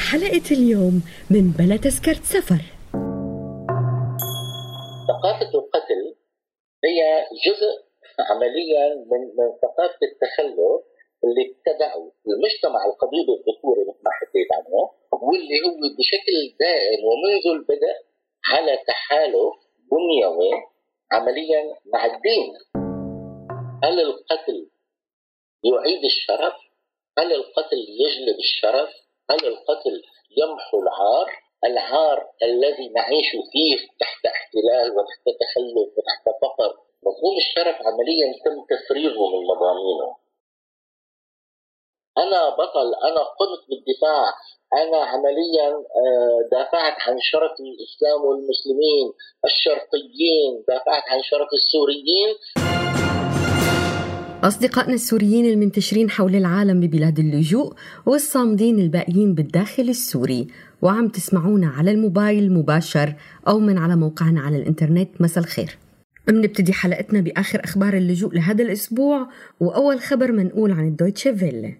بحلقة اليوم من بلا تذكرة سفر ثقافة القتل هي جزء عمليا من من ثقافة التخلف اللي ابتدعه المجتمع القديم الذكوري مثل ما حكيت عنه واللي هو بشكل دائم ومنذ البدء على تحالف بنيوي عمليا مع الدين هل القتل يعيد الشرف؟ هل القتل يجلب الشرف؟ هل القتل يمحو العار؟ العار الذي نعيش فيه تحت احتلال وتحت تخلف وتحت فقر. مفهوم الشرف عمليا تم تفريغه من مضامينه. أنا بطل أنا قمت بالدفاع. أنا عمليا آه، دافعت عن شرف الإسلام والمسلمين الشرقيين دافعت عن شرف السوريين. أصدقائنا السوريين المنتشرين حول العالم ببلاد اللجوء والصامدين الباقيين بالداخل السوري وعم تسمعونا على الموبايل مباشر أو من على موقعنا على الإنترنت. مساء الخير. بنبتدي حلقتنا بآخر أخبار اللجوء لهذا الأسبوع وأول خبر منقول عن الدويتشي فيلي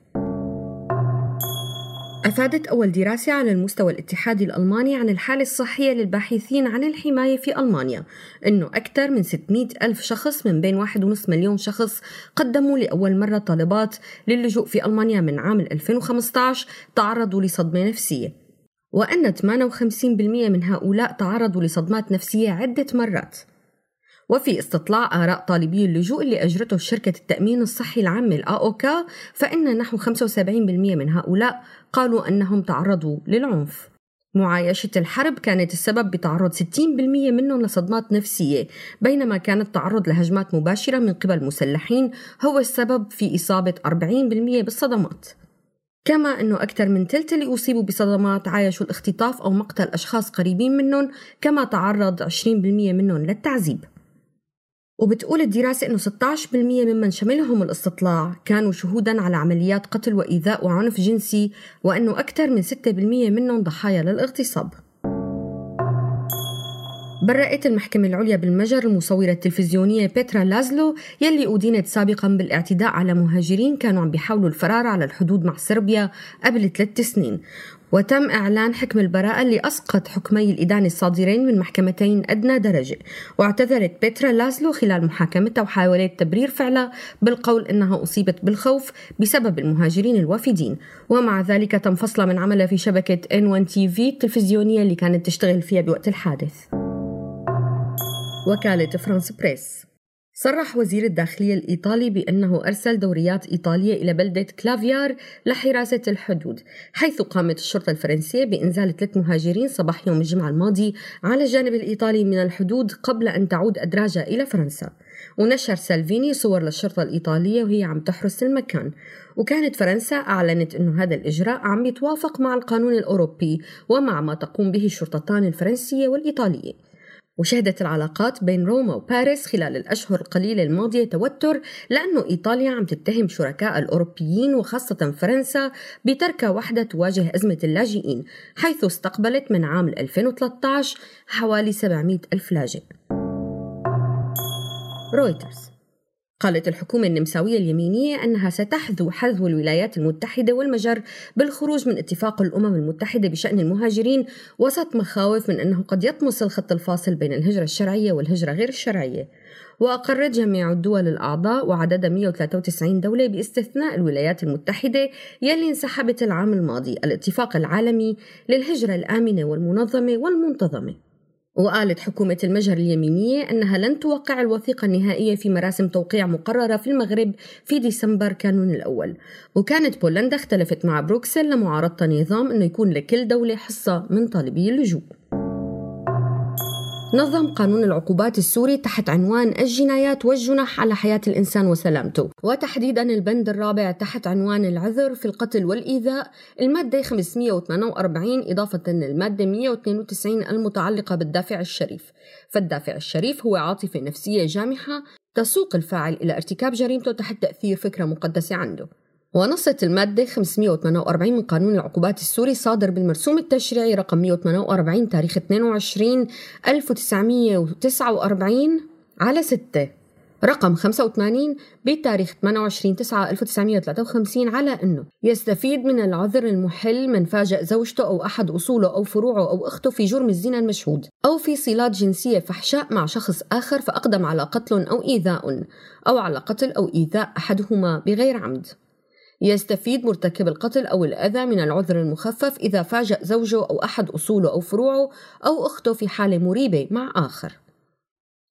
أفادت أول دراسة على المستوى الاتحادي الألماني عن الحالة الصحية للباحثين عن الحماية في ألمانيا أنه أكثر من 600 ألف شخص من بين 1.5 مليون شخص قدموا لأول مرة طلبات للجوء في ألمانيا من عام 2015 تعرضوا لصدمة نفسية. وأن 58% من هؤلاء تعرضوا لصدمات نفسية عدة مرات. وفي استطلاع آراء طالبي اللجوء اللي أجرته شركة التأمين الصحي العام الآوكا فإن نحو 75% من هؤلاء قالوا أنهم تعرضوا للعنف. معايشة الحرب كانت السبب بتعرض 60% منهم لصدمات نفسية بينما كان التعرض لهجمات مباشرة من قبل مسلحين هو السبب في إصابة 40% بالصدمات. كما أنه أكثر من ثلث اللي أصيبوا بصدمات عايشوا الاختطاف أو مقتل أشخاص قريبين منهم كما تعرض 20% منهم للتعذيب. وبتقول الدراسة أنه 16% ممن شملهم الاستطلاع كانوا شهودا على عمليات قتل وإيذاء وعنف جنسي وأنه أكثر من 6% منهم ضحايا للاغتصاب. برأت المحكمة العليا بالمجر المصورة التلفزيونية بيترا لازلو يلي أدينت سابقا بالاعتداء على مهاجرين كانوا عم بيحاولوا الفرار على الحدود مع صربيا قبل ثلاث سنين. وتم إعلان حكم البراءة اللي أسقط حكمي الإدانة الصادرين من محكمتين أدنى درجة. واعتذرت بيترا لازلو خلال محاكمتها وحاولت تبرير فعلها بالقول أنها أصيبت بالخوف بسبب المهاجرين الوافدين. ومع ذلك تم فصلها من عملها في شبكة N1 TV التلفزيونية اللي كانت تشتغل فيها بوقت الحادث. وكالة فرانس بريس. صرح وزير الداخلية الإيطالي بأنه أرسل دوريات إيطالية إلى بلدة كلافيار لحراسة الحدود حيث قامت الشرطة الفرنسية بإنزال ثلاث مهاجرين صباح يوم الجمعة الماضي على الجانب الإيطالي من الحدود قبل أن تعود أدراجة إلى فرنسا. ونشر سالفيني صور للشرطة الإيطالية وهي عم تحرس المكان. وكانت فرنسا أعلنت أنه هذا الإجراء عم يتوافق مع القانون الأوروبي ومع ما تقوم به الشرطتان الفرنسية والإيطالية. وشهدت العلاقات بين روما وباريس خلال الأشهر القليلة الماضية توتر لأنه إيطاليا عم تتهم شركاء الأوروبيين وخاصة فرنسا بتركها وحدة تواجه أزمة اللاجئين حيث استقبلت من عام 2013 حوالي 700 ألف لاجئ. رويترز قالت الحكومة النمساوية اليمينية أنها ستحذو حذو الولايات المتحدة والمجر بالخروج من اتفاق الأمم المتحدة بشأن المهاجرين وسط مخاوف من أنه قد يطمس الخط الفاصل بين الهجرة الشرعية والهجرة غير الشرعية. وأقرت جميع الدول الأعضاء وعددها 193 دولة باستثناء الولايات المتحدة يلي انسحبت العام الماضي. الاتفاق العالمي للهجرة الآمنة والمنظمة والمنتظمة. وقالت حكومة المجر اليمينية أنها لن توقع الوثيقة النهائية في مراسم توقيع مقررة في المغرب في ديسمبر كانون الأول. وكانت بولندا اختلفت مع بروكسل لمعارضة نظام أنه يكون لكل دولة حصة من طالبي اللجوء. نظم قانون العقوبات السوري تحت عنوان الجنايات والجنح على حياة الإنسان وسلامته. وتحديدا البند الرابع تحت عنوان العذر في القتل والإيذاء. المادة 548 إضافة للمادة 192 المتعلقة بالدافع الشريف. فالدافع الشريف هو عاطفة نفسية جامحة تسوق الفاعل إلى ارتكاب جريمته تحت تأثير فكرة مقدسة عنده. ونصت المادة 548 من قانون العقوبات السوري صادر بالمرسوم التشريعي رقم 148 تاريخ 22 1949 على 6 رقم 85 بتاريخ 28 9 1953 على أنه يستفيد من العذر المحل من فاجأ زوجته أو أحد أصوله أو فروعه أو أخته في جرم الزنا المشهود أو في صلات جنسية فحشاء مع شخص آخر فأقدم على قتل أو إيذاء أو على قتل أو إيذاء أحدهما بغير عمد. يستفيد مرتكب القتل أو الأذى من العذر المخفف إذا فاجأ زوجه أو أحد أصوله أو فروعه أو أخته في حالة مريبة مع آخر.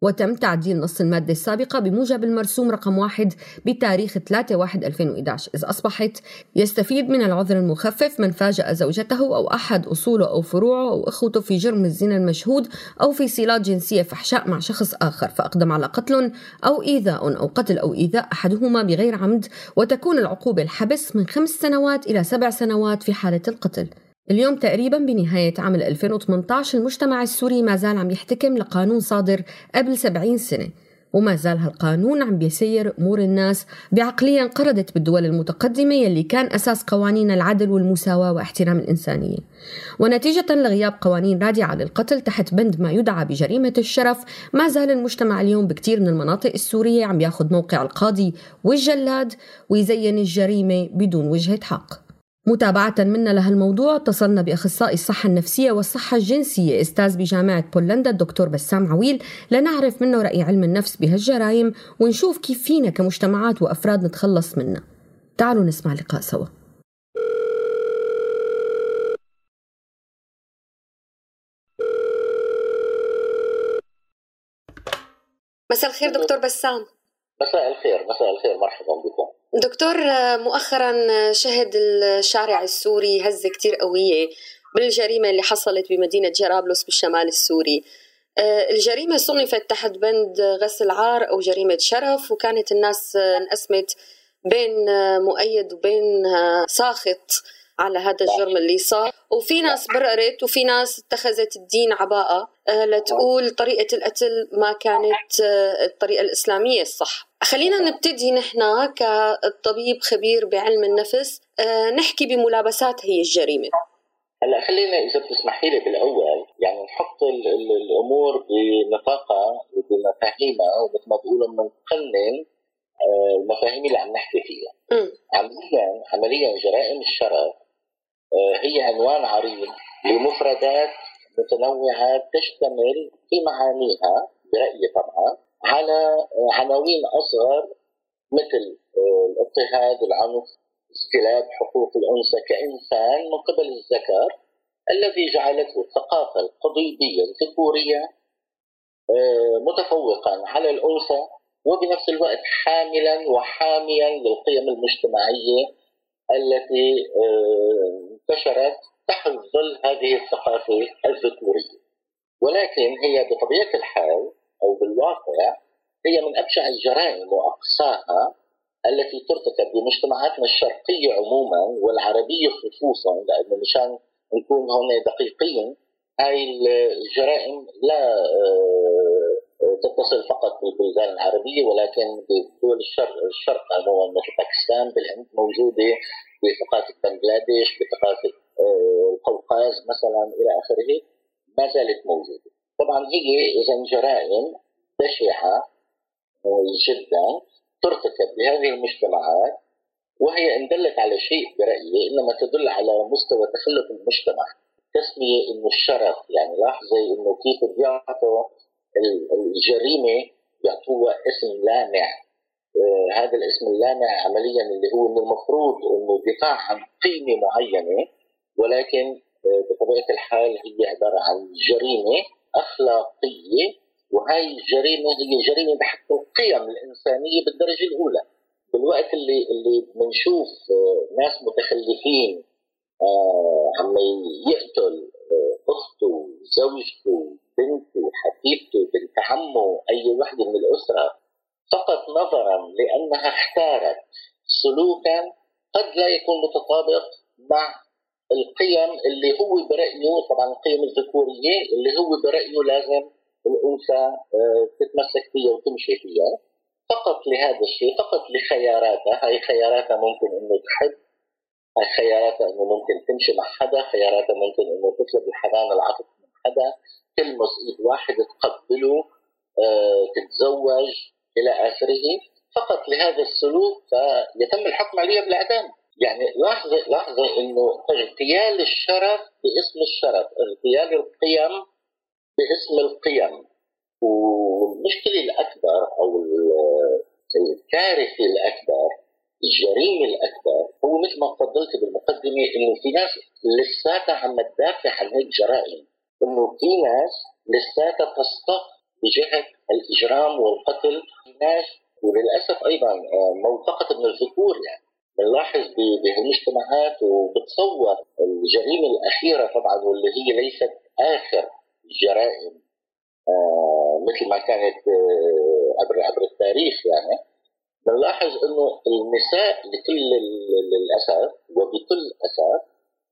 وتم تعديل نص المادة السابقة بموجب المرسوم رقم واحد بتاريخ 3 1 2011 إذ أصبحت يستفيد من العذر المخفف من فاجأ زوجته أو أحد أصوله أو فروعه أو أخوته في جرم الزنا المشهود أو في صلات جنسية فحشاء مع شخص آخر فأقدم على قتل أو إيذاء أو قتل أو إيذاء أحدهما بغير عمد وتكون العقوبة الحبس من خمس سنوات إلى سبع سنوات في حالة القتل. اليوم تقريبا بنهاية عام 2018 المجتمع السوري ما زال عم يحتكم لقانون صادر قبل 70 سنة وما زال هالقانون عم بيسير أمور الناس بعقلية انقرضت بالدول المتقدمة يلي كان أساس قوانين العدل والمساواة واحترام الإنسانية. ونتيجة لغياب قوانين رادعة للقتل تحت بند ما يدعى بجريمة الشرف ما زال المجتمع اليوم بكتير من المناطق السورية عم ياخذ موقع القاضي والجلاد ويزين الجريمة بدون وجهة حق. متابعة منا لهالموضوع اتصلنا بأخصائي الصحة النفسية والصحة الجنسية أستاذ بجامعة بولندا الدكتور بسام عويل لنعرف منه رأي علم النفس بهالجرائم ونشوف كيف فينا كمجتمعات وأفراد نتخلص منها. تعالوا نسمع لقاء سوا. مساء الخير دكتور بسام. مساء الخير مساء الخير مرحبا بكم. دكتور مؤخرا شهد الشارع السوري هزة كتير قوية بالجريمة اللي حصلت بمدينة جرابلس بالشمال السوري. الجريمة صنفت تحت بند غسل عار أو جريمة شرف وكانت الناس انقسمت بين مؤيد وبين ساخط على هذا الجرم اللي صار. وفي ناس بررت وفي ناس اتخذت الدين عباءة. لتقول طريقة القتل ما كانت الطريقة الإسلامية الصح. خلينا نبتدي نحن كطبيب خبير بعلم النفس آه، نحكي بملابسات هي الجريمة. هلا خلينا إذا بتسمحي لي بالأول يعني نحط الأمور بنطاقها وبمفاهيمها ومثل ما بيقولوا بنقنن آه، المفاهيم اللي عم نحكي فيها. عمليا عمليا جرائم الشرف آه، هي عنوان عريض لمفردات متنوعة تشتمل في معانيها برأيي طبعا على عناوين أصغر مثل آه، الاضطهاد العنف استلاب حقوق الأنثى كإنسان من قبل الذكر الذي جعلته الثقافه القضيبيه الذكوريه آه، متفوقا على الأنثى وبنفس الوقت حاملا وحاميا للقيم المجتمعية التي آه، انتشرت تحت ظل هذه الثقافة الذكورية. ولكن هي بطبيعة الحال أو بالواقع هي من أبشع الجرائم وأقصاها التي ترتكب بمجتمعاتنا الشرقية عموما والعربية خصوصا لأنه مشان نكون هون دقيقين هاي الجرائم لا آه، تتصل فقط بالبلدان العربية ولكن بدول الشرق الشرق عموما مثل باكستان بالهند موجودة بثقافة بنغلاديش بثقافة آه، القوقاز مثلا إلى آخره ما زالت موجودة. طبعا هي إذا جرائم بشعة جدا ترتكب بهذه المجتمعات وهي إن دلت على شيء برأيي إنما تدل على مستوى تخلف المجتمع. تسمية إنه الشرف يعني لاحظي إنه كيف بيعطوا الجريمة بيعطوها اسم لامع. آه هذا الاسم اللامع عمليا اللي هو من المفروض إنه دفاع عن قيمة معينة. ولكن آه بطبيعة الحال هي عبارة عن جريمة أخلاقية وهي الجريمه هي جريمة بحق القيم الإنسانية بالدرجة الأولى. بالوقت اللي اللي بنشوف آه، ناس متخلفين آه، عم يقتل أخته زوجته بنته حبيبته بنت عمه أي وحدة من الأسرة فقط نظرا لأنها اختارت سلوكا قد لا يكون متطابق مع القيم اللي هو برأيه طبعا القيم الذكورية اللي هو برأيه لازم الأنثى تتمسك فيها وتمشي فيها. فقط لهذا الشيء فقط لخياراتها هاي خياراتها ممكن إنه تحب هاي خياراتها إنه ممكن تمشي مع حدا خياراتها ممكن إنه تطلب الحنان العاطفي من حدا. تلمس ايد واحد تقبله آه، تتزوج إلى آخره. فقط لهذا السلوك فيتم الحكم عليها بالأعدام. يعني لاحظي لاحظي إنه اغتيال الشرف باسم الشرف اغتيال القيم باسم القيم. والمشكلة الأكبر أو الكارثة الأكبر الجريمة الأكبر هو مثل ما تفضلت بالمقدمة إنه في ناس لساتها عم تدافع عن هيك جرائم. إنه في ناس لساتها تصطف بجهة الإجرام والقتل. في ناس وللأسف أيضا آه، مو فقط من الذكور يعني. بنلاحظ بهالمجتمعات وبتصور الجريمة الأخيرة طبعا واللي هي ليست آخر الجرائم آه، مثل ما كانت آه، عبر عبر التاريخ يعني. بنلاحظ إنه النساء لكل للاسف وبكل اسف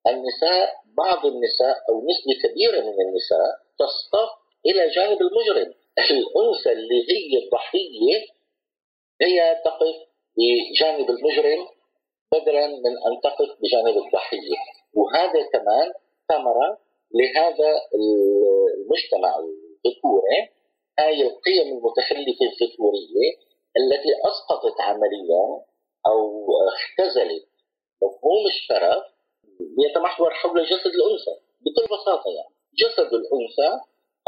النساء بعض النساء أو نسبة كبيرة من النساء تصطف إلى جانب المجرم. الأنثى اللي هي الضحية هي تقف بجانب المجرم بدلا من أن تقف بجانب الضحية. وهذا كمان ثمرة لهذا المجتمع الذكوري هاي القيم المتخلفة الذكورية التي أسقطت عمليا أو اختزلت مفهوم الشرف يتمحور حول جسد الأنثى بكل بساطة يعني. جسد الأنثى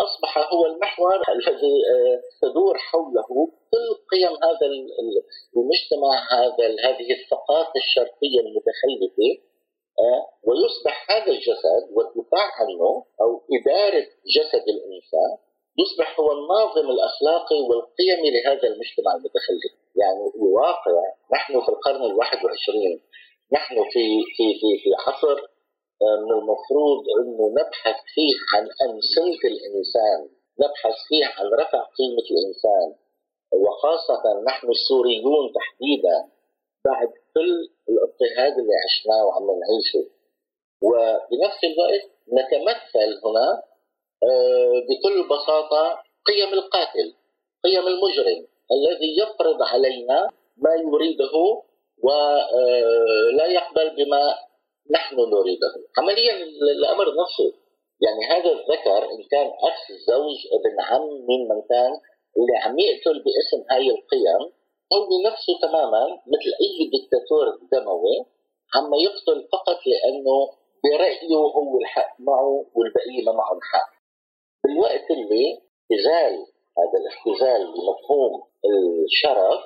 أصبح هو المحور الذي آه، تدور حوله كل قيم هذا المجتمع هذا هذه الثقافة الشرقية المتخلفة آه، ويصبح هذا الجسد والدفاع عنه أو إدارة جسد الانثى يصبح هو الناظم الأخلاقي والقيمي لهذا المجتمع المتخلف، يعني الواقع نحن في القرن الواحد والعشرين نحن في في في في عصر من المفروض إنه نبحث فيه عن انسنه الإنسان، نبحث فيه عن رفع قيمة الإنسان. وخاصة نحن السوريون تحديدا بعد كل الاضطهاد اللي عشناه وعم نعيشه. وبنفس الوقت نتمثل هنا آه، بكل بساطة قيم القاتل قيم المجرم الذي يفرض علينا ما يريده ولا آه، يقبل بما نحن نريده عمليا الأمر نفسه. يعني هذا الذكر إن كان أخ زوج ابن عم من من كان اللي عم يقتل باسم هاي القيم هو نفسه تماما مثل أي دكتاتور دموي عم يقتل فقط لأنه برأيه هو الحق معه والبقية ما معهم حق. بالوقت اللي اختزال هذا الاختزال لمفهوم الشرف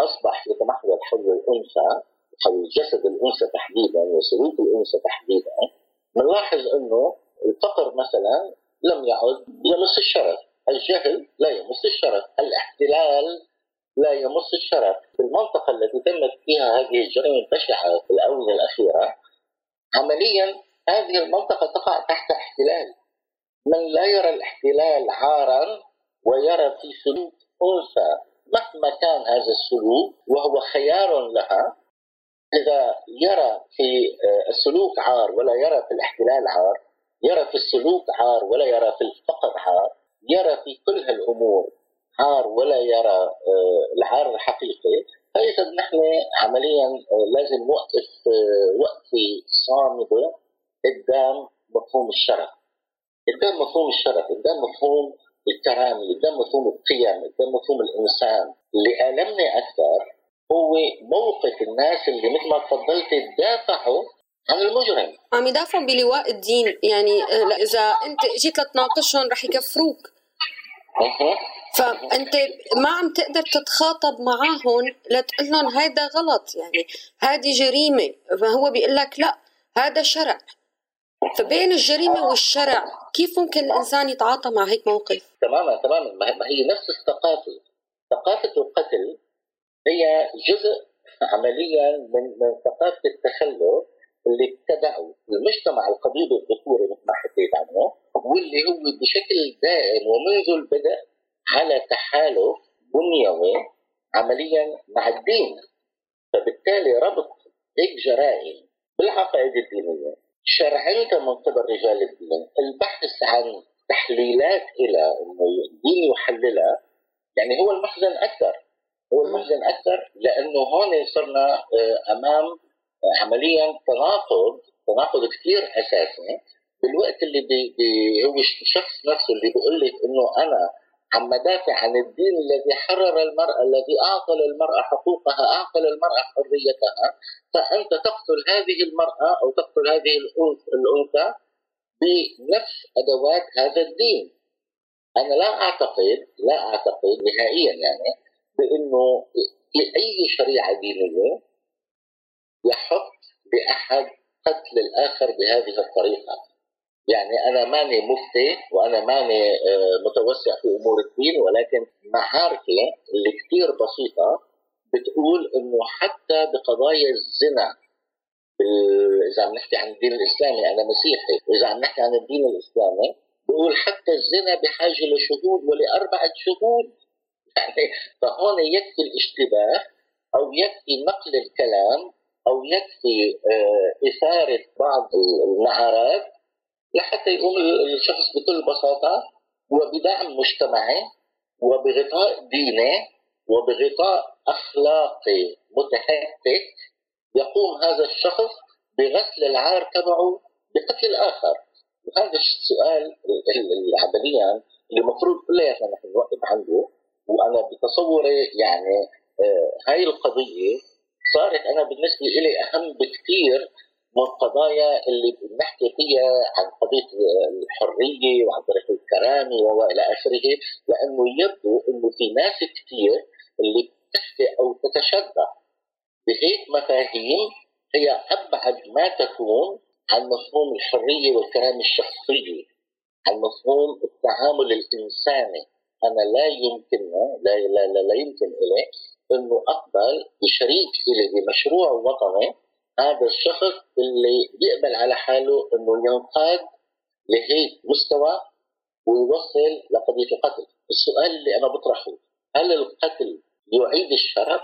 أصبح يتمحور حول الأنثى حول جسد الأنثى تحديدا وسلوك الأنثى تحديدا بنلاحظ إنه الفقر مثلا لم يعد يمس الشرف الجهل لا يمس الشرف الاحتلال لا يمس الشرف. في المنطقة التي تمت فيها هذه الجرائم البشعة في الآونة الأخيرة عمليا هذه المنطقة تقع تحت احتلال. من لا يرى الاحتلال عارا ويرى في سلوك أنثى مهما كان هذا السلوك وهو خيار لها إذا يرى في آه، السلوك عار ولا يرى في الاحتلال عار يرى في السلوك عار ولا يرى في الفقر عار يرى في كل هالأمور عار ولا يرى آه، العار الحقيقي فإذا نحن عمليا آه، لازم نوقف وقفة صامدة قدام مفهوم الشرف قدام مفهوم الشرف قدام مفهوم الكرامة قدام مفهوم القيم قدام مفهوم الإنسان. اللي ألمني أكثر هو موقف الناس اللي مثل ما تفضلت دافعوا عن المجرم. عم يدافعوا بلواء الدين. يعني آه، إذا أنت جيت لتناقشهم رح يكفروك. فأنت ما عم تقدر تتخاطب معاهم لتقول لهم هيدا غلط. يعني هذه جريمة. فهو بيقول لك لا هذا شرع. فبين الجريمة والشرع كيف ممكن الإنسان يتعاطى مع هيك موقف؟ تماما تماما. ما هي نفس الثقافة. ثقافة القتل هي جزء عمليا من من ثقافة التخلف اللي ابتدعه المجتمع القبيل الذكوري مثل ما حكيت عنه واللي هو بشكل دائم ومنذ البدء على تحالف بنيوي عمليا مع الدين. فبالتالي ربط هيك جرائم بالعقائد الدينية شرعنتها من قبل رجال الدين البحث عن تحليلات إلى انه الدين يحللها يعني هو المحزن أكثر هو المحزن أكثر لأنه هون صرنا آه، أمام عمليا تناقض تناقض كثير أساسي بالوقت اللي بي بي هو الشخص نفسه اللي بيقول لك إنه أنا عم دافع عن الدين الذي حرر المرأة الذي أعطى للمرأة حقوقها أعطى للمرأة حريتها فأنت تقتل هذه المرأة أو تقتل هذه الأنثى بنفس أدوات هذا الدين. أنا لا أعتقد لا أعتقد نهائيا يعني بأنه في أي شريعة دينية يحط بأحد قتل الآخر بهذه الطريقة. يعني أنا ماني مفتي وأنا ماني آه، متوسع في أمور الدين ولكن معارفي اللي كثير بسيطة بتقول إنه حتى بقضايا الزنا إذا عم نحكي عن الدين الإسلامي أنا مسيحي واذا عم نحكي عن الدين الإسلامي بقول حتى الزنا بحاجة لشهود ولأربعة شهود. يعني فهون يكفي الاشتباه أو يكفي نقل الكلام أو يكفي آه، إثارة بعض النعرات لحتى يقوم الشخص بكل بساطة وبدعم مجتمعي وبغطاء ديني وبغطاء أخلاقي متهتك يقوم هذا الشخص بغسل العار تبعه بقتل الآخر وهذا السؤال عمليا اللي المفروض كلياتنا نحن نوقف عنده وأنا بتصوري يعني آه، هاي القضية صارت أنا بالنسبة لي أهم بكثير من القضايا اللي بنحكي فيها عن قضية الحرية وعن طريق الكرامة والى آخره لأنه يبدو إنه في ناس كثير اللي بتحكي أو تتشبه بهيك مفاهيم هي أبعد ما تكون عن مفهوم الحرية والكرامة الشخصية عن مفهوم التعامل الإنساني. أنا لا يمكن لا لا لا, لا يمكن إلي انه أقبل بشريك لي بمشروع وطني هذا الشخص اللي بيقبل على حاله أنه ينقاد لهيك مستوى ويوصل لقضية القتل، السؤال اللي أنا بطرحه هل القتل يعيد الشرف؟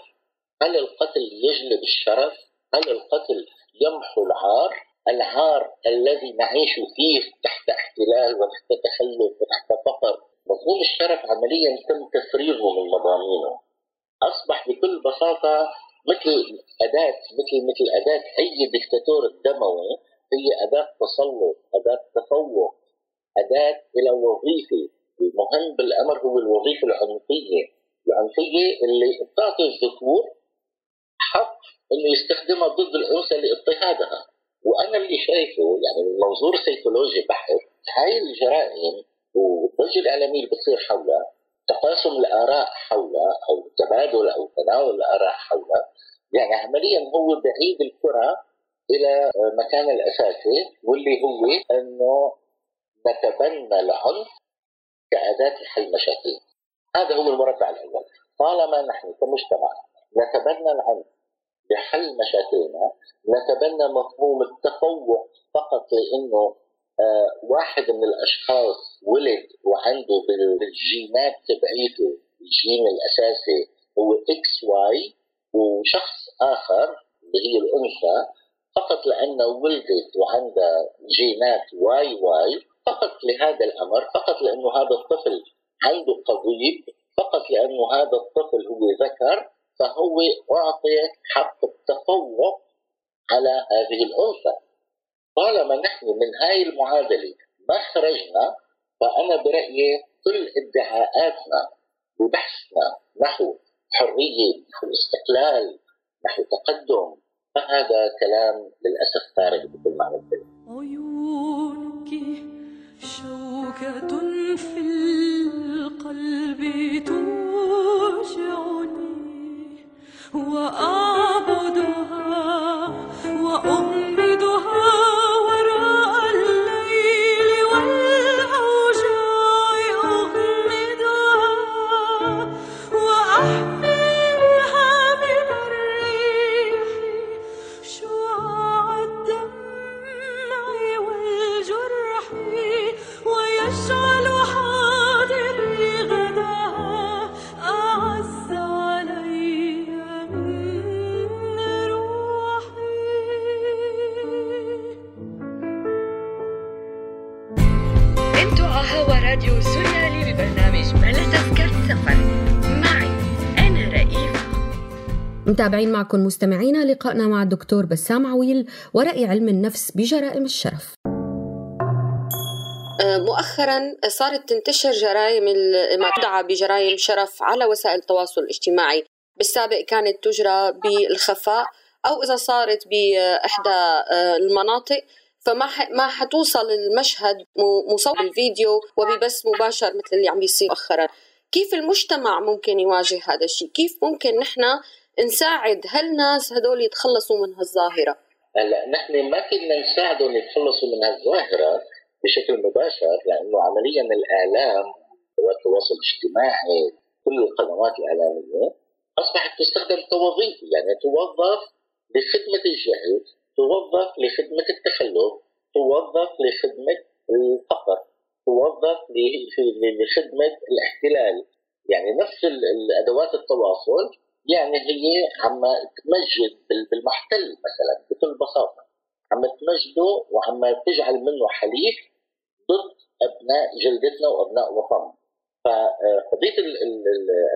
هل القتل يجلب الشرف؟ هل القتل يمحو العار؟ العار الذي نعيش فيه تحت احتلال وتحت تخلف وتحت فقر مفهوم الشرف عمليا تم تفريغه من مضامينه. أصبح بكل بساطة مثل اداه مثل مثل أداة أي دكتاتور دموي هي أداة تسلط، أداة تفوق، أداة إلى وظيفة، المهم بالأمر هو الوظيفة العنفية، العنفية اللي بتعطي الذكور حق إنه يستخدمها ضد الأنثى لاضطهادها، وأنا اللي شايفه يعني من منظور سيكولوجي بحت هاي الجرائم والضجه الاعلاميه اللي بتصير حولها تقاسم الآراء حولها أو تبادل أو تناول الآراء حولها. يعني عمليا هو بعيد الكرة إلى مكان الأساسي واللي هو أنه نتبنى العنف كأداة لحل مشاكل. هذا هو المربع الأول. طالما نحن كمجتمع نتبنى العنف لحل مشاكلنا نتبنى مفهوم التفوق فقط لأنه آه، واحد من الأشخاص ولد وعنده بالجينات تبعيته الجين الأساسي هو XY وشخص آخر اللي هي الأنثى فقط لأنه ولدت وعندها جينات YY فقط لهذا الأمر فقط لأنه هذا الطفل عنده قضيب فقط لأنه هذا الطفل هو ذكر فهو اعطي حق التفوق على هذه الأنثى. طالما نحن من هاي المعادلة ما خرجنا فأنا برأيي كل ادعاءاتنا ببحثنا نحو حرية نحو استقلال نحو تقدم فهذا كلام للأسف فارغ بكل معنى. الكلمة عيونك شوكة في متابعين معكم مستمعينا لقائنا مع الدكتور بسام عويل ورأي علم النفس بجرائم الشرف. آه، مؤخرا صارت تنتشر جرائم ما تدعى بجرائم شرف على وسائل التواصل الاجتماعي. بالسابق كانت تجرى بالخفاء أو إذا صارت بإحدى آه، المناطق فما ما حتوصل المشهد مصور بالفيديو وببث مباشر مثل اللي عم بيصير مؤخرا. كيف المجتمع ممكن يواجه هذا الشيء؟ كيف ممكن نحن نساعد هالناس هدول يتخلصوا من هالظاهرة. هلا نحن ما كنا نساعدهم يتخلصوا من هالظاهرة بشكل مباشر لأنه عمليا الاعلام والتواصل الاجتماعي كل القنوات الإعلامية أصبحت تستخدم كوظيفه يعني توظف لخدمة الجهل توظف لخدمة التخلف توظف لخدمة الفقر توظف لخدمة الاحتلال. يعني نفس الادوات التواصل يعني هي عم تمجد بالمحتل مثلا بكل بساطة. عم تمجده وعم تجعل منه حليف ضد أبناء جلدتنا وأبناء وطننا. فقضية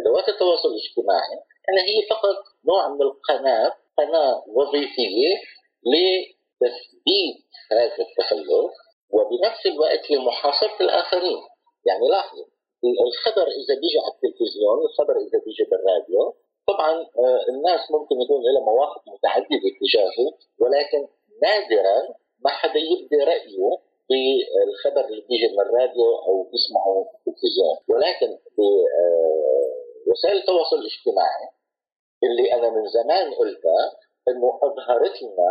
أدوات التواصل الاجتماعي يعني هي فقط نوع من القناة قناة وظيفية لتثبيت هذا التخلف وبنفس الوقت لمحاصرة الآخرين. يعني لاحظوا الخبر إذا بيجي على التلفزيون الخبر إذا بيجي بالراديو طبعا آه، الناس ممكن يكون لها مواقف متعددة تجاهه ولكن نادرا ما حدا يبدي رأيه بالخبر اللي بيجي من الراديو أو بيسمعه في التلفزيون. ولكن بوسائل آه، التواصل الاجتماعي اللي أنا من زمان قلتها إنه اظهرت لنا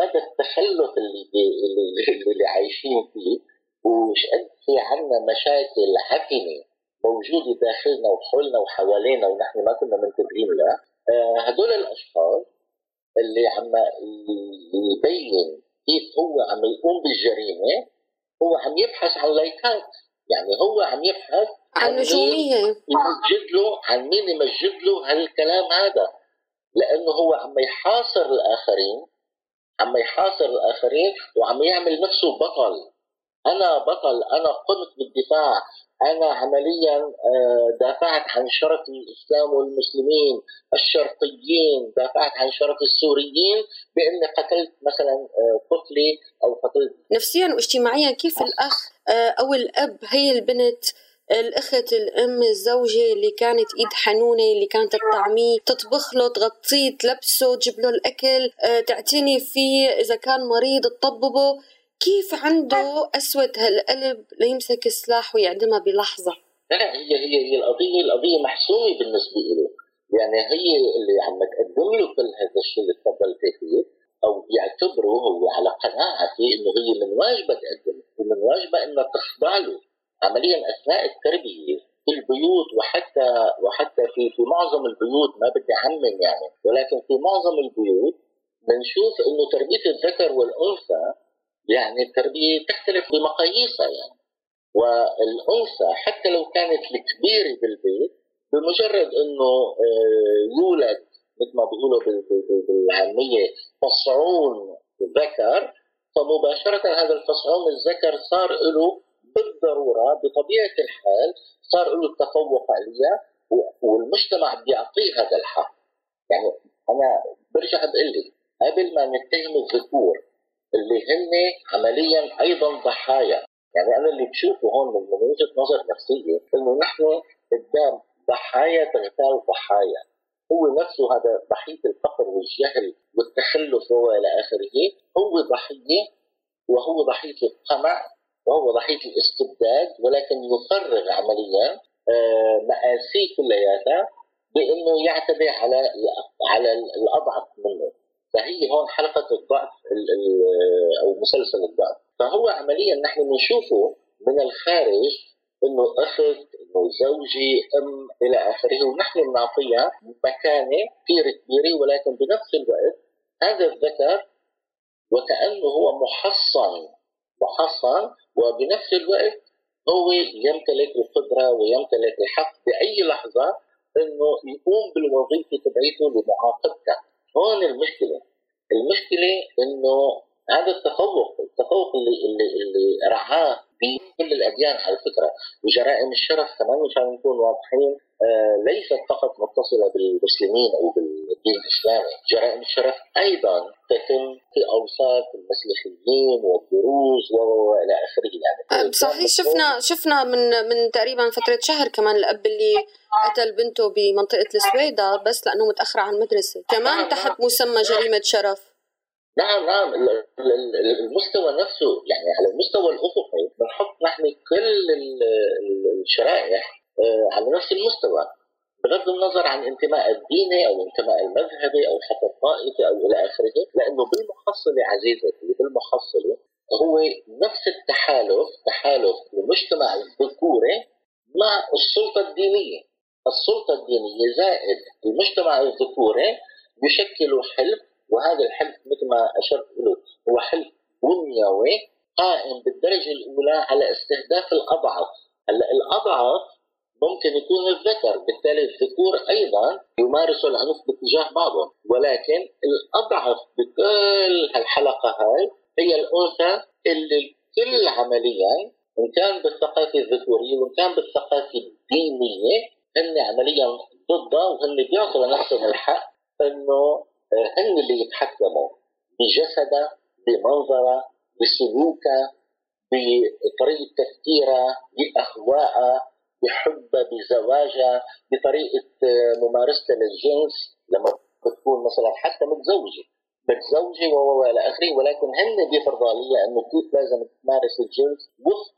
مدى التخلف اللي اللي, اللي عايشين فيه وش قد في عندنا مشاكل عفنه موجوده داخلنا وحولنا وحوالينا ونحن ما كنا منتبهين لها آه، هدول الأشخاص اللي عم يبين كيف هو عم يقوم بالجريمة هو عم يبحث عن لايكات. يعني هو عم يبحث عن نجومية. يمجد له عن مين يمجد له هالكلام هذا. لأنه هو عم يحاصر الآخرين عم يحاصر الآخرين وعم يعمل نفسه بطل. أنا بطل أنا قمت بالدفاع. أنا عمليا آه، دافعت عن شرف الإسلام والمسلمين الشرقيين دافعت عن شرف السوريين بأني قتلت مثلا آه، طفلي أو قتلت نفسيا واجتماعيا كيف الأخ آه، أو الأب هي البنت الأخت الأم الزوجة اللي كانت إيد حنونة اللي كانت تطعميه تطبخ له تغطيه تلبسه تجيب له الأكل تعتني فيه إذا كان مريض تطببه. كيف عنده أسود هالقلب ليمسك السلاح ويعدمها بلحظة؟ لا هي هي هي القضية القضية محسومة بالنسبة له يعني هي اللي عم تقدم له كل هذا الشيء اللي تفضلت فيه أو يعتبره هو على قناعة فيه إنه هي من واجبها تقدم ومن واجبها إنها تخضع له. عمليا أثناء التربية في البيوت وحتى وحتى في في معظم البيوت ما بدي أعمم يعني ولكن في معظم البيوت بنشوف إنه تربية الذكر والأنثى يعني التربية تختلف بمقاييسها يعني. والأنثى حتى لو كانت الكبيرة بالبيت بمجرد إنه آه، يولد مثل ما بيقولوا بالعامية فصعون ذكر فمباشرة هذا الفصعون الذكر صار له بالضرورة بطبيعة الحال صار له التفوق عليها والمجتمع بيعطيه هذا الحق. يعني أنا برجع بقول لك قبل ما نتهم الذكور اللي هن عمليا أيضا ضحايا. يعني أنا اللي بشوفه هون من وجهة نظر نفسية إنه نحن قدام ضحايا تغتال ضحايا. هو نفسه هذا ضحية الفقر والجهل والتخلف والى آخره. هو ضحية وهو ضحية القمع وهو ضحية الاستبداد ولكن يفرغ عمليا آه، مآسيه كلياتها بإنه يعتدي على على الأضعف منه. فهي هون حلقة الضعف أو مسلسل الضعف. فهو عمليا نحن بنشوفه من الخارج إنه أخت إنه زوجي أم إلى آخره ونحن بنعطيها مكانة كثير كبيرة ولكن بنفس الوقت هذا الذكر وكأنه هو محصن محصن وبنفس الوقت هو يمتلك القدرة ويمتلك الحق بأي لحظة إنه يقوم بالوظيفة تبعيته لمعاقبتك هون المشكلة. المشكلة إنه هذا التفوق التفوق اللي اللي اللي رعاه بكل الأديان على فكرة. وجرائم الشرف كمان مشان نكون واضحين. ليست فقط متصلة بالمسلمين أو الدين الإسلامي، جرائم الشرف أيضا تتم في أوساط المسيحيين والدروز وإلى آخره. يعني صحيح شفنا شفنا من من تقريبا فترة شهر كمان الأب اللي قتل بنته بمنطقة السويدة بس لأنه متأخر عن المدرسة، كمان نعم تحت نعم. مسمى جريمة شرف. نعم نعم. المستوى نفسه يعني على المستوى الأفقي بنحط نحن كل الشرائح آه، على نفس المستوى. بغض النظر عن انتماء الديني أو انتماء المذهبي أو حتى الطائفي أو إلى آخره لأنه بالمحصله عزيزتي بالمحصله هو نفس التحالف تحالف المجتمع الذكوري مع السلطة الدينية. السلطة الدينية زائد المجتمع الذكوري بيشكلوا حلف وهذا الحلف مثل ما أشرت له هو حلف بنيوي قائم بالدرجة الأولى على استهداف الأضعف. هلأ الأضعف ممكن يكون الذكر بالتالي الذكور أيضا يمارسوا العنف باتجاه بعضهم. ولكن الأضعف بكل هالحلقه هاي هي الأنثى اللي كل عمليا إن كان بالثقافة الذكورية وإن كان بالثقافة الدينية هن عمليا ضدها وهن بيعطوا لنفسهم الحق إنه هن اللي يتحكموا بجسدها بمنظرها بسلوكها بطريقة تفكيرها باخواءها بحبها بزواجها بطريقة ممارستها للجنس لما بتكون مثلا حتى متزوجة متزوجة وإلى آخره ولكن هن بيفرضوا عليها إنه كيف لازم تمارس الجنس وفق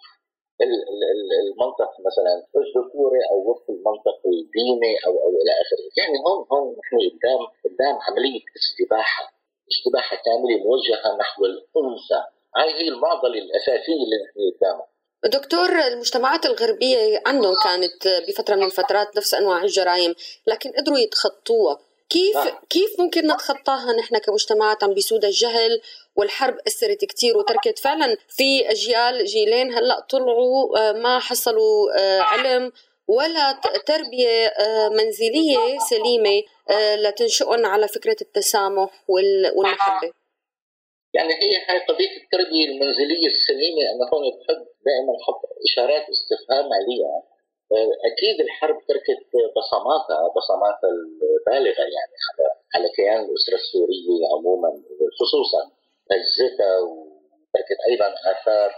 المنطق مثلا الذكوري أو وفق المنطق الديني أو أو إلى آخره، يعني هون هون نحن قدام قدام عملية استباحة استباحة كاملة موجهة نحو الأنثى، هاي هي المعضلة الأساسية اللي نحن قدامها. دكتور المجتمعات الغربية عندهم كانت بفترة من الفترات نفس أنواع الجرائم لكن قدروا يتخطوها. كيف. كيف ممكن نتخطاها نحن كمجتمعات عم بيسود الجهل والحرب أثرت كثير وتركت؟ فعلا في أجيال جيلين هلأ طلعوا آه، ما حصلوا آه، علم ولا تربية آه، منزلية سليمة لتنشئن على فكرة التسامح والمحبة. يعني هي هاي قضية التربية المنزلية السليمة أنا هون بحب دائما أحط إشارات استفهام عليها. أكيد الحرب تركت بصماتها بصماتها البالغة يعني على على كيان الأسرة السورية عموما خصوصا هزتها وتركت أيضا آثار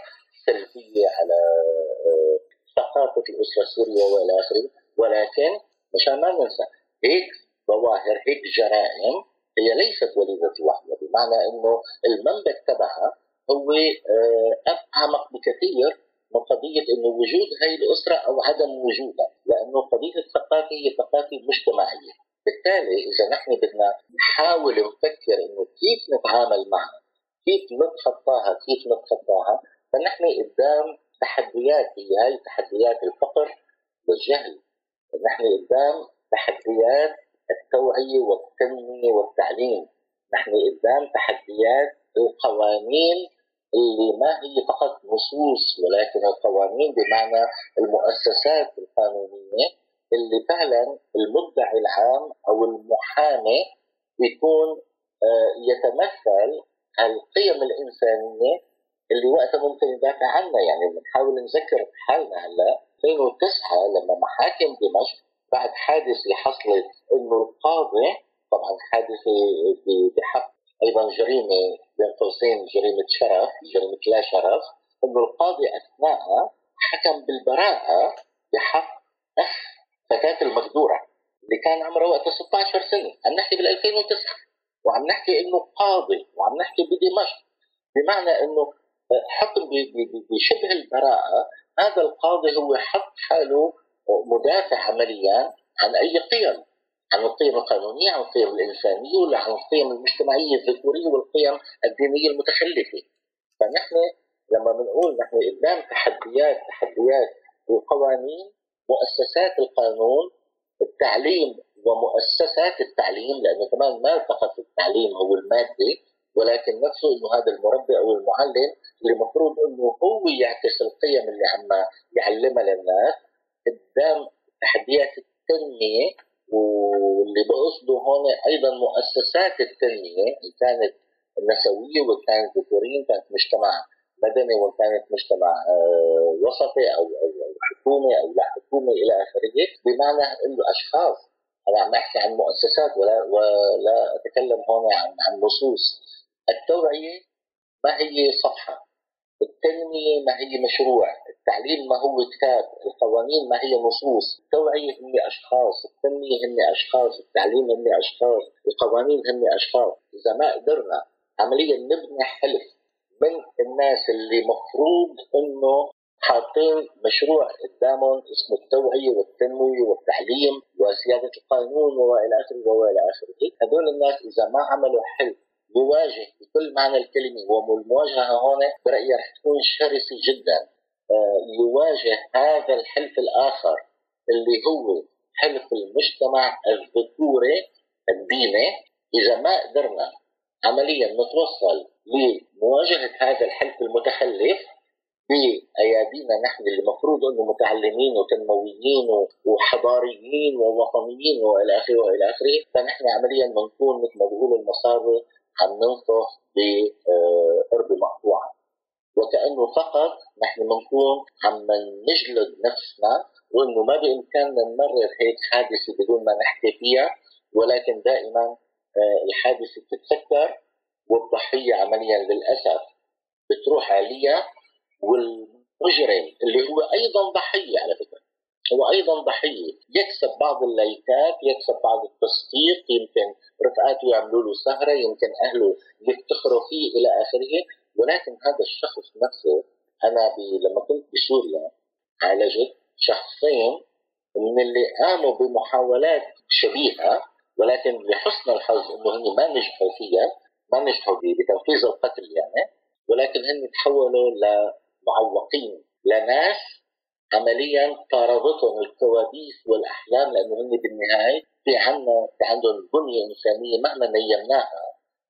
سلبية على آه، ثقافة الأسرة السورية والى اخره ولكن مشان ما ننسى هيك ظواهر هيك جرائم هي ليست وليدة لوحدها بمعنى إنه المنبع تبعها هو آه، اعمق بكثير من قضية إنه وجود هاي الأسرة أو عدم وجودها، لأنه قضية الثقافة هي ثقافة مجتمعية، بالتالي إذا نحن بدنا نحاول نفكر إنه كيف نتعامل معها، كيف نتخطاها، كيف نتخطاها، فنحن قدام تحديات هي هاي تحديات الفقر والجهل، نحن قدام تحديات التوعية والتنمية والتعليم، نحن قدام تحديات القوانين اللي ما هي فقط نصوص ولكن القوانين بمعنى المؤسسات القانونية اللي فعلا المدعي العام أو المحامي بيكون آه، يتمثل القيم الإنسانية اللي وقتها ممكن يدافع عنها. يعني بنحاول نذكر حالنا هلأ. 2009 لما محاكم دمشق بعد حادثه حصلت إنه القاضي طبعا حادثه بحق أيضا جريمة بين قوسين جريمة شرف جريمة لا شرف إنه القاضي اثناءها حكم بالبراءة بحق أخ فتاة المقدورة اللي كان عمره وقتها 16 سنة. عم نحكي بال 2009 وعم نحكي إنه قاضي وعم نحكي بدمشق. بمعنى إنه حكم بشبه البراءة هذا القاضي هو حط حاله مدافع عمليا عن أي قيم عن القيم القانونية عن القيم الإنسانية وعن القيم المجتمعية الذكورية والقيم الدينية المتخلفة. فنحن لما بنقول نحن قدام تحديات تحديات القوانين مؤسسات القانون التعليم ومؤسسات التعليم لأنه كمان ما فقط التعليم هو المادي ولكن نفسه إنه هذا المربي أو المعلم اللي المفروض إنه هو يعكس القيم اللي عم يعلمها للناس. قدام تحديات التنمية واللي بقصده هون أيضا مؤسسات التنمية ان كانت نسويه وان كانت ذكوريه ان كانت مجتمع مدني وان كانت مجتمع آه، وسطي أو أو حكومي أو لا حكومي إلى آخره. بمعنى إنه أشخاص أنا عم أحكي عن مؤسسات ولا ولا أتكلم هون عن عن نصوص. التوعية ما هي صفحة. التنميه ما هي مشروع التعليم ما هو كتاب القوانين ما هي نصوص التوعيه هم أشخاص التنمية هم أشخاص التعليم هم أشخاص القوانين هم أشخاص. إذا ما قدرنا عمليا نبني حلف من الناس اللي مفروض إنه حاطين مشروع قدامهم اسمه التوعية والتنمية والتعليم وسياده القانون وإلى آخره وإلى آخره، هذول الناس إذا ما عملوا حلف يواجه بكل معنى الكلمة والمواجهه هون برأيي رح تكون شرسة جدا آه، يواجه هذا الحلف الآخر اللي هو حلف المجتمع الذكوري الديني إذا ما قدرنا عمليا نتوصل لمواجهة هذا الحلف المتخلف بايادينا نحن اللي المفروض أنه متعلمين وتنمويين وحضاريين ووطنيين وإلى آخره وإلى آخره فنحن عمليا بنكون مثل ما بيقولوا المصاري عم ننفخ بأرض مقطوعة. وكأنه فقط نحن بنكون عم نجلد نفسنا وإنه ما بإمكاننا نمرر هيك حادثة بدون ما نحكي فيها ولكن دائما آه، الحادثة بتتسكر والضحية عمليا للأسف بتروح عليها والمجرم اللي هو أيضا ضحية على فكرة. هو أيضا ضحية. يكسب بعض اللايكات يكسب بعض التصديق يمكن رفقاته يعملوا له سهرة يمكن أهله يفتخروا فيه إلى آخره. ولكن هذا الشخص نفسه أنا لما كنت بسوريا عالجت شخصين من اللي قاموا بمحاولات شبيهة ولكن لحسن الحظ إنه هن ما نجحوا فيها ما نجحوا بتنفيذ القتل يعني ولكن هن تحولوا لمعوقين لناس عمليا طاردتهم الكوابيس والأحلام لأنه هن بالنهاية في عنا في عندهم بنية إنسانية مهما نيمناها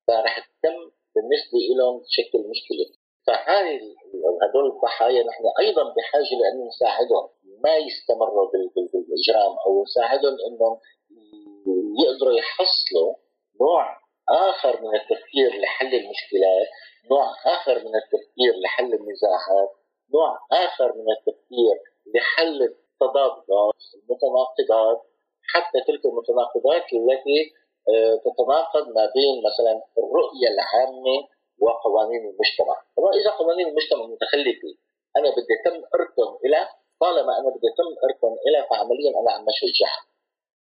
فرح تتم بالنسبة لهم تشكل مشكلة. فهاي هدول الضحايا نحن أيضا بحاجة لأن نساعدهم. ما يستمروا بالإجرام أو نساعدهم إنهم يقدروا يحصلوا نوع آخر من التفكير لحل المشكلات، نوع آخر من التفكير لحل النزاعات، نوع آخر من التفكير لحل التضادات المتناقضات حتى تلك المتناقضات التي آه، تتناقض ما بين مثلا الرؤية العامة وقوانين المجتمع، واذا قوانين المجتمع متخلفة أنا بدي تم إركن إلى طالما أنا بدي تم إركن إلى فعمليا أنا عم اشجعها.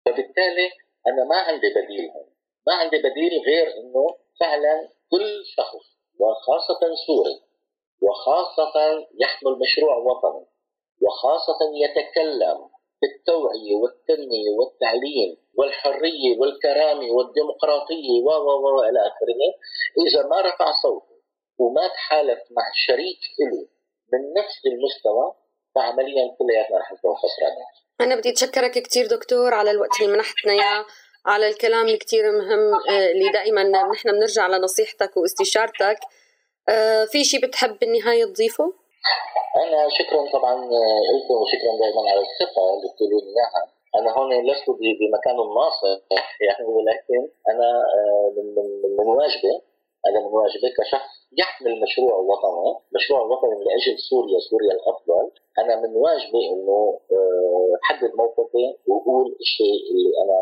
فبالتالي أنا ما عندي بديل هون، ما عندي بديل غير إنه فعلا كل شخص وخاصة سوري وخاصة يحمل مشروع وطني وخاصة يتكلم بالتوعية والتنمية والتعليم والحرية والكرامة والديمقراطية و و و إلى آخره إذا ما رفع صوته وما تحالف مع شريك له من نفس المستوى فعمليا كلياتنا رح نكون خسرانين. أنا بدي أتشكرك كثير دكتور على الوقت اللي منحتنا إياه على الكلام الكثير مهم آه، اللي دائما نحن بنرجع لنصيحتك واستشارتك آه، في شيء بتحب بالنهاية تضيفه؟ أنا شكرا طبعا لكم وشكرا دائما على الثقة اللي بتقولوا لي إياها أنا هون لست بمكان ناصح يعني ولكن أنا آه، من من من واجبي أنا من واجبي كشخص يحمل مشروع وطني، مشروع وطني أجل سوريا، سوريا الأفضل، أنا من واجبي إنه آه، حدد موقفي وأقول الشيء اللي أنا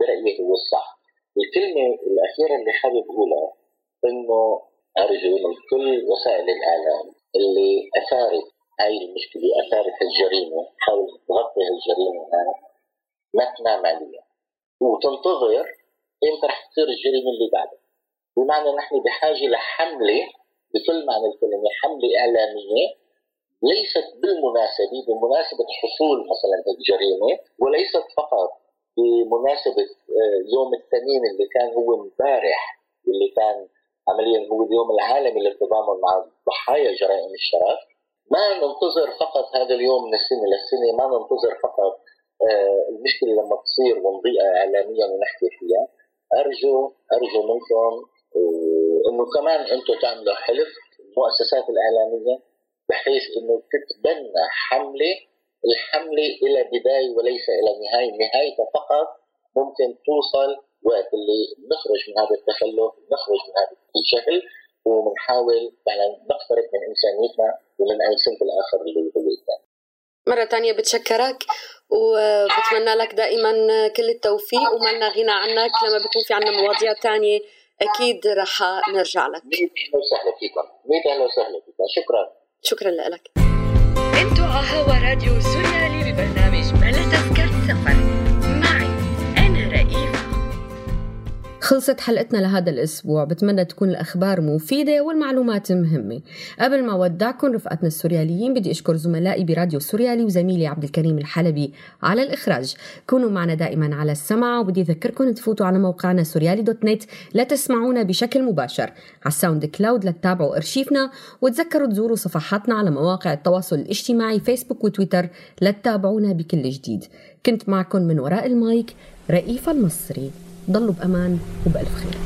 برأيي هو الصح. الكلمة الأخيرة اللي حابب أقولها إنه أرجو من كل وسائل الإعلام اللي أثارت هاي المشكلة أثارت الجريمة حاول تغطي هالجريمة هاي ما تنام عليها. وتنتظر إمتى رح تصير الجريمة اللي بعدها. بمعنى نحن بحاجة لحملة بكل معنى الكلمة حملة إعلامية ليست بالمناسبة بمناسبة حصول مثلا الجريمة وليست فقط بمناسبة آه، يوم التنين اللي كان هو امبارح اللي كان عمليا هو اليوم العالمي للتضامن مع ضحايا جرائم الشرف. ما ننتظر فقط هذا اليوم من السنة للسنة ما ننتظر فقط آه، المشكلة لما تصير ونضيئها اعلاميا ونحكي فيها. أرجو أرجو منكم انه كمان أنتم تعملوا حلف المؤسسات الإعلامية بحيث إنه تتبنى حملة الحملة إلى بداية وليس إلى نهاية، نهايتها فقط ممكن توصل وقت اللي نخرج من هذا التخلف نخرج من هذا الجهل وبنحاول فعلا نقترب من إنسانيتنا ومن اي صنف الآخر اللي هو مرة تانية بتشكرك وبتمنى لك دائما كل التوفيق وما غنى عنك. لما بيكون في عنا مواضيع تانية أكيد رح نرجع لك. ميت أهلا وسهلا فيكم. ميت أهلا وسهلا فيكم. شكرا. شكرا لك. أنتوا هوا راديو سوريالي خلصت حلقتنا لهذا الأسبوع. بتمنى تكون الأخبار مفيدة والمعلومات مهمة. قبل ما ودعكم رفقاتنا السورياليين بدي أشكر زملائي براديو سوريالي وزميلي عبد الكريم الحلبي على الإخراج. كونوا معنا دائما على السمع وبدي أذكركم تفوتوا على موقعنا سوريالي دوت نت لتسمعونا بشكل مباشر. على ال SoundCloud لتتابعوا أرشيفنا وتذكروا تزوروا صفحاتنا على مواقع التواصل الاجتماعي فيسبوك وتويتر لتتابعونا بكل جديد. كنت معكم من وراء المايك رئيفة المصري. ضلوا بأمان وبألف خير.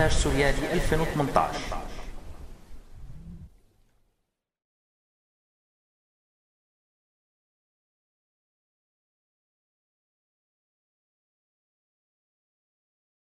13 سوريالي 2018